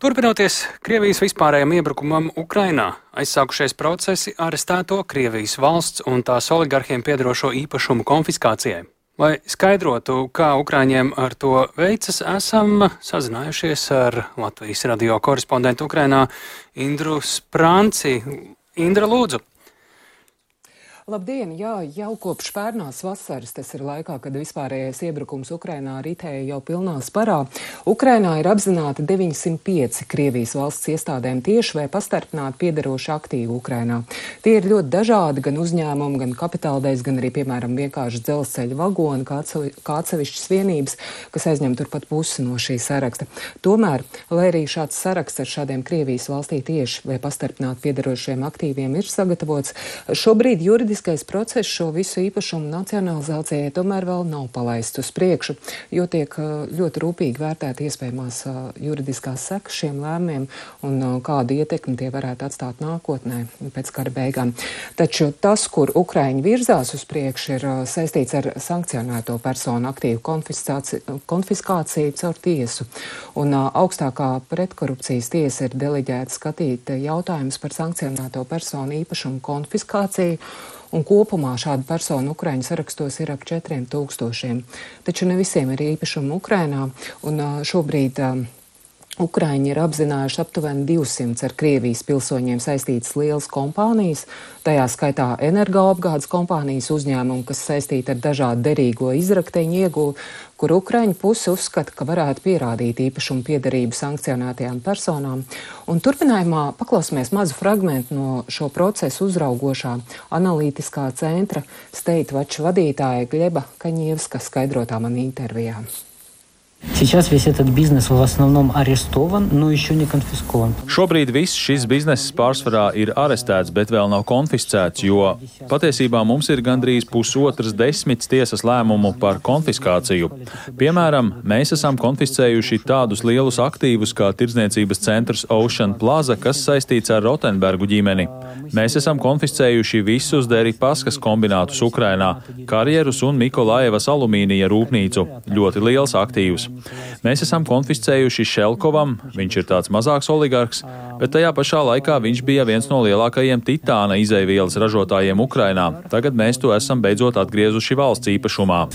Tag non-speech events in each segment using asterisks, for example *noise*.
Turpinoties Krievijas vispārējiem iebrukumam Ukrainā, aizsākušies procesi arestēto Krievijas valsts un tās oligarhiem piedarošo īpašumu konfiskācijai. Lai skaidrotu, kā Ukrāņiem ar to veicas, esam sazinājušies ar Latvijas radio korespondentu Ukrainā Indru Sprānci. Indra, lūdzu! Labdien! Jā, jau kopš pērnās vasaras, tas ir laikā, kad vispārējais iebrukums Ukrainā ritēja jau pilnā sparā. Ukrainā ir apzināti 905 Krievijas valsts iestādēm tieši vai pastarpināti piedaroši aktīvi Ukrainā. Tie ir ļoti dažādi, gan uzņēmumi, gan kapitāldeiz, gan arī, piemēram, vienkārši dzelzceļa vagoni, kā atsevišķas vienības, kas aizņem turpat pusi no šī saraksta. Tomēr, lai arī šāds saraksts ar šādiem Krievijas valstī tieši vai pastarpināti piedarošiem aktīviem ir sagatavots, šobrīd juridiski juridiskais process šo visu īpašumu nacionalizācijai tomēr vēl nav palaists uz priekšu, jo tiek ļoti rūpīgi vērtēt iespējamās juridiskās sekas šiem lēmumiem un kādu ietekmi tie varētu atstāt nākotnē pēc kara beigām. Taču tas, kur Ukraiņi virzās uz priekšu, ir saistīts ar sankcionēto personu aktīvu konfiskāciju caur tiesu. Un augstākā pretkorupcijas tiesa ir deleģēta skatīt jautājumus par sankcionēto personu īpašumu konfiskāciju un kopumā šādu personu Ukraiņu sarakstos ir ap 4000. Taču ne visiem ir īpašumi Ukrainā, un šobrīd Ukraiņi ir apzinājuši aptuveni 200 ar Krievijas pilsoņiem saistītas lielas kompānijas, tajā skaitā energoapgādes kompānijas uzņēmumu, kas saistīti ar dažādu derīgo izrakteņu ieguvu, kur Ukraiņu puse uzskata, ka varētu pierādīt īpašumu piedarību sankcionētajām personām. Un turpinājumā paklausīsimies mazu fragmentu no šo procesu uzraugošā analītiskā centra Steitvača vadītāja Gleba Kaņievska skaidrotā man intervijā. Сейчас весь этот бизнес в основном арестован, но еще не конфискован. Šobrīd viss šis bizness pārsvarā ir arestēts, bet vēl nav konfiscēts, jo patiesībā mums ir gandrīz pusotras desmit tiesas lēmumu par konfiskāciju. Piemēram, mēs esam konfiscējuši tādus lielus aktīvus kā tirdzniecības centrs Ocean Plaza, kas saistīts ar Rotenbergu ģimeni. Mēs esam konfiscējuši visus Deripaskas kombinātus Ukrainā, karjerus un Mikolaevas alumīnija rūpnīcu. Ļoti liels aktīvs. Mēs esam konfiscējuši Šelkovam, viņš ir tāds mazāks oligarks, bet tajā pašā laikā viņš bija viens no lielākajiem titāna izaivielas ražotājiem Ukrainā. Tagad mēs to esam beidzot atgriezuši valsts īpašumā.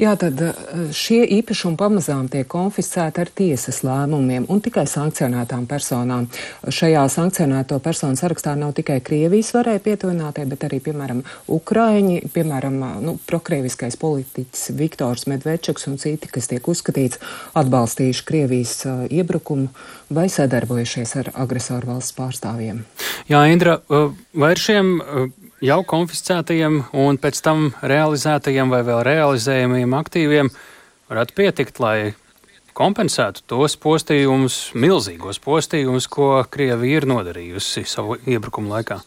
Jā, tad eh, šie īpašumi pamazām tiek konfiscēti ar tiesas lēmumiem un tikai sankcionētām personām. Šajā sankcionēto personu sarakstā nav tikai Krievijas varēja pietuvinātie, bet arī, piemēram, Ukraiņi, piemēram, nu, prokrieviskais politiķis Viktors Medvečuks un citi, kas tiek uzskatīts atbalstījuši Krievijas uh, iebrukumu vai sadarbojušies ar agresoru valsts pārstāvjiem. Jā, Indra, vai ar šiem jau konfiscētajiem un pēc tam realizētajiem vai vēl realizējamiem aktīviem varētu pietikt, lai kompensētu tos postījumus, milzīgos postījumus, ko Krievija ir nodarījusi savu iebrukumu laikā.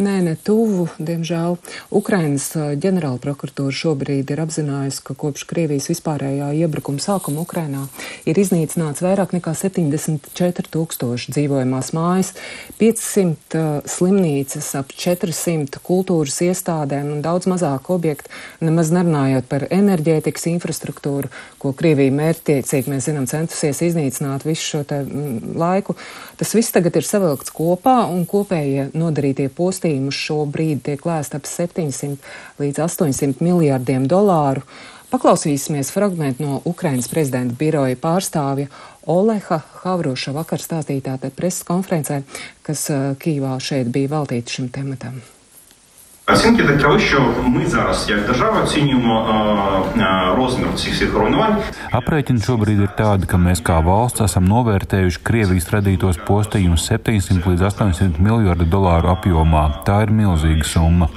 Nē, ne tuvu, diemžēl. Ukrainas ģenerāla prokuratūra šobrīd ir apzinājusi, ka kopš Krievijas vispārējā iebrukuma sākuma Ukrainā ir iznīcināts vairāk nekā 74 tūkstoši dzīvojamās mājas, 500 uh, slimnīcas, ap 400 kultūras iestādēm un daudz mazāk objektu, nemaz nerunājot par enerģētikas infrastruktūru, ko Krievija mērķtiecīgi, mēs zinām, centusies iznīcināt visu šo te laiku. Tas viss tagad ir savilkts kopā un kopējie nodarītie postī ieguldījumus šobrīd tiek lēst ap 700 līdz 800 miljārdiem dolāru. Paklausīsimies fragment no Ukrainas prezidenta biroja pārstāvja Oleha Havroša vakar stāstītā preses konferencē, kas Kīvā šeit bija veltīta šim tematam. Оцінки такові, що ми зараз, як держава, оцінюємо розмір цих всіх руйнувань. Aprēķini šobrīd ir tādi, ka mēs kā valsts esam novērtējuši Krievijas radītos postījumus 700 līdz 800 miljardu dolāru apjomā. Tā ir milzīga summa.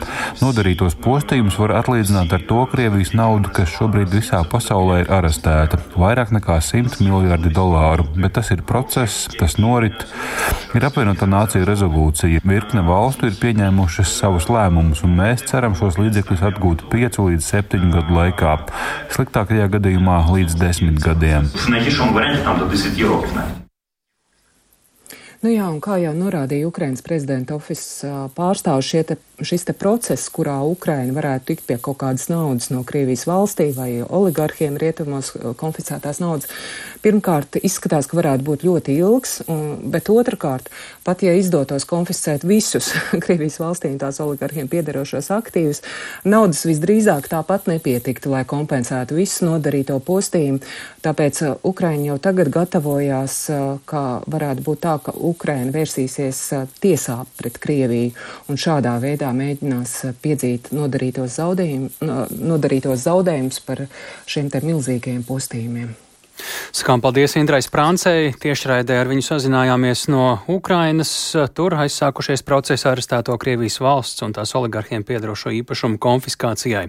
Nodarītos postījumus var atlīdzināt ar to Krievijas naudu, kas šobrīd visā pasaulē ir arestēta - vairāk nekā 100 miljardi dolāru. Bet tas ir process, tas norit. Ir apvienotā nācija rezolūcija. Virkne valstu ir pieņēmušas savus lēmumus un mēs ceram šos līdzekļus atgūt 5 līdz 7 gadu laikā, sliktākajā gadījumā līdz 10 gadiem. Nu jā, un kā jau norādīja Ukrainas prezidenta ofisa pārstāvs, šie šis te process, kurā Ukraina varētu tikt pie kaut kādas naudas no Krievijas valstī vai oligarhiem rietumos konfiscētās naudas, pirmkārt izskatās, ka varētu būt ļoti ilgs, un, bet otrkārt, pat ja izdotos konfiscēt visus *laughs* Krievijas valstī un tās oligarhiem piederošos aktīvus, naudas visdrīzāk tāpat nepietiktu, lai kompensētu visu nodarīto postījumu. Tāpēc Ukraina jau tagad gatavojās, ka varētu būt tā, ka Ukraina vērsīsies tiesā pret Krieviju un šādā veidā mēģinās piedzīt nodarītos zaudējumus, nodarītos zaudējumus par šiem te milzīgajiem postījumiem. Sakām paldies Indrai Sprāncei. Tiešraidē ar viņu sazinājāmies no Ukrainas. Tur aizsākušies procesi arestēto Krievijas valsts un tās oligarhiem piedarošo īpašumu konfiskācijai.